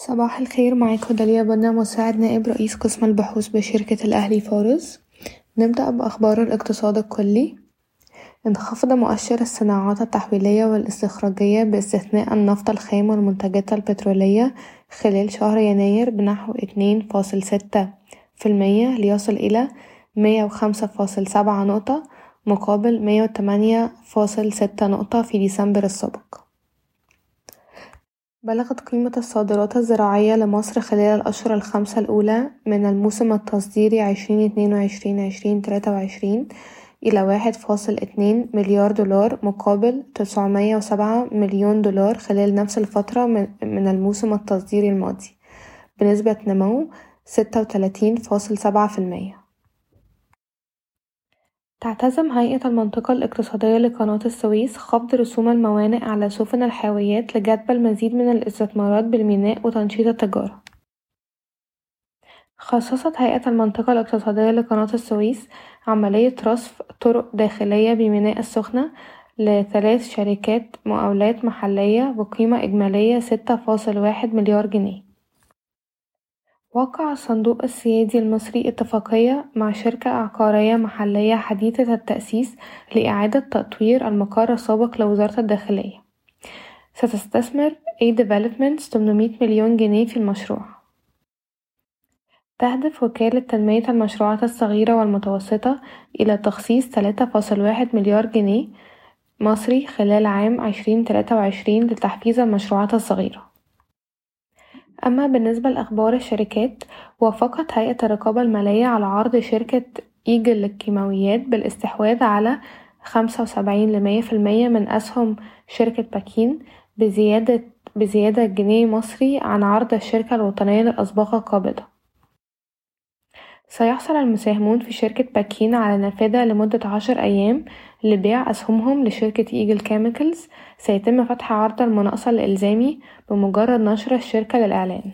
صباح الخير معاكم داليا بنا مساعد نائب رئيس قسم البحوث بشركة الأهلي فارس نبدأ بأخبار الاقتصاد الكلي. انخفض مؤشر الصناعات التحويلية والاستخراجية باستثناء النفط الخام والمنتجات البترولية خلال شهر يناير بنحو اتنين فاصل ستة في المية ليصل إلى مية وخمسة فاصل سبعة نقطة مقابل مية وتمانية فاصل ستة نقطة في ديسمبر السابق. بلغت قيمة الصادرات الزراعية لمصر خلال الأشهر الخمسة الأولى من الموسم التصديري عشرين اتنين وعشرين عشرين تلاتة وعشرين إلى واحد فاصل اتنين مليار دولار مقابل تسعمية وسبعة مليون دولار خلال نفس الفترة من الموسم التصديري الماضي بنسبة نمو ستة وتلاتين فاصل سبعة في المية. تعتزم هيئة المنطقة الاقتصادية لقناة السويس خفض رسوم الموانئ على سفن الحاويات لجذب المزيد من الاستثمارات بالميناء وتنشيط التجارة. خصصت هيئة المنطقة الاقتصادية لقناة السويس عملية رصف طرق داخلية بميناء السخنة لثلاث شركات مقاولات محلية بقيمة إجمالية ستة فاصل واحد مليار جنيه. وقع الصندوق السيادي المصري اتفاقية مع شركة عقارية محلية حديثة التأسيس لإعادة تطوير المقر السابق لوزارة الداخلية. ستستثمر A Developments 800 مليون جنيه في المشروع. تهدف وكالة تنمية المشروعات الصغيرة والمتوسطة إلى تخصيص تلاتة فاصل واحد مليار جنيه مصري خلال عام عشرين تلاتة وعشرين لتحفيز المشروعات الصغيرة. أما بالنسبة لأخبار الشركات وافقت هيئة الرقابة المالية على عرض شركة إيجل للكيماويات بالاستحواذ على خمسة وسبعين لمية في المية من أسهم شركة باكين بزيادة بزيادة جنيه مصري عن عرض الشركة الوطنية للأسباق القابضة. سيحصل المساهمون في شركة باكين على نافذة لمدة عشر أيام لبيع أسهمهم لشركة Eagle Chemicals. سيتم فتح عرض المناقصة الإلزامي بمجرد نشر الشركة للإعلان.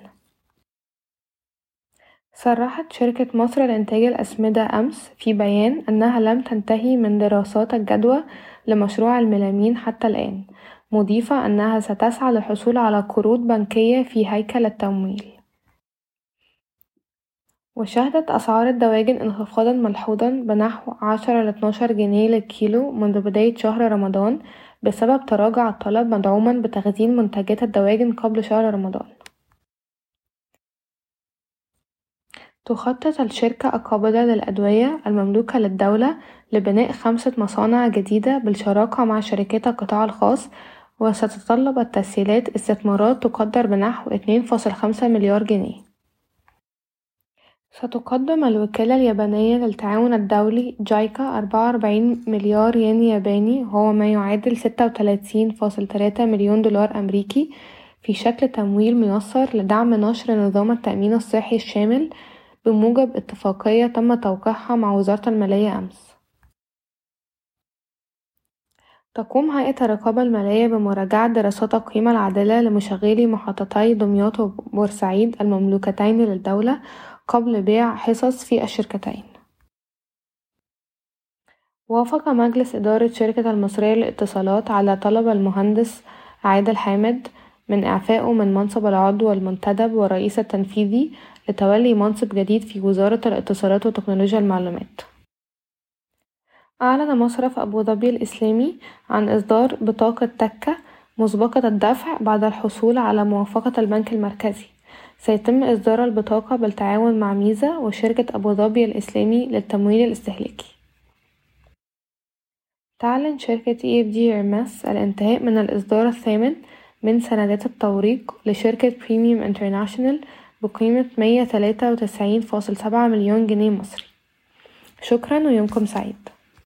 صرحت شركة مصر لإنتاج الأسمدة أمس في بيان أنها لم تنتهي من دراسات الجدوى لمشروع الميلامين حتى الآن مضيفة أنها ستسعى للحصول على قروض بنكية في هيكل التمويل. وشهدت أسعار الدواجن انخفاضًا ملحوظًا بنحو عشرة لاتناشر جنيه للكيلو منذ بداية شهر رمضان بسبب تراجع الطلب مدعومًا بتخزين منتجات الدواجن قبل شهر رمضان. تخطط الشركة القابضة للأدوية المملوكة للدولة لبناء خمسة مصانع جديدة بالشراكة مع شركات القطاع الخاص وستتطلب التسهيلات استثمارات تقدر بنحو اتنين فاصل خمسة مليار جنيه ستقدم الوكالة اليابانية للتعاون الدولي جايكا أربعة وأربعين مليار ين ياباني وهو ما يعادل ستة وتلاتين فاصل تلاتة مليون دولار أمريكي في شكل تمويل ميسر لدعم نشر نظام التأمين الصحي الشامل بموجب اتفاقية تم توقيعها مع وزارة المالية أمس. تقوم هيئة الرقابة المالية بمراجعة دراسات القيمة العادلة لمشغلي محطتي دمياط وبورسعيد المملوكتين للدولة قبل بيع حصص في الشركتين. وافق مجلس إدارة شركة المصرية للاتصالات على طلب المهندس عادل حامد من إعفائه من منصب العضو المنتدب والرئيس التنفيذي لتولي منصب جديد في وزارة الاتصالات وتكنولوجيا المعلومات. أعلن مصرف أبوظبي الإسلامي عن إصدار بطاقة تكة مسبقة الدفع بعد الحصول على موافقة البنك المركزي. سيتم إصدار البطاقة بالتعاون مع ميزة وشركة أبوظبي الإسلامي للتمويل الاستهلاكي. تعلن شركة EFG Hermes الانتهاء من الإصدار الثامن من سندات التوريق لشركة Premium International بقيمة مية تلاتة وتسعين فاصل سبعة مليون جنيه مصري. شكرا ويومكم سعيد.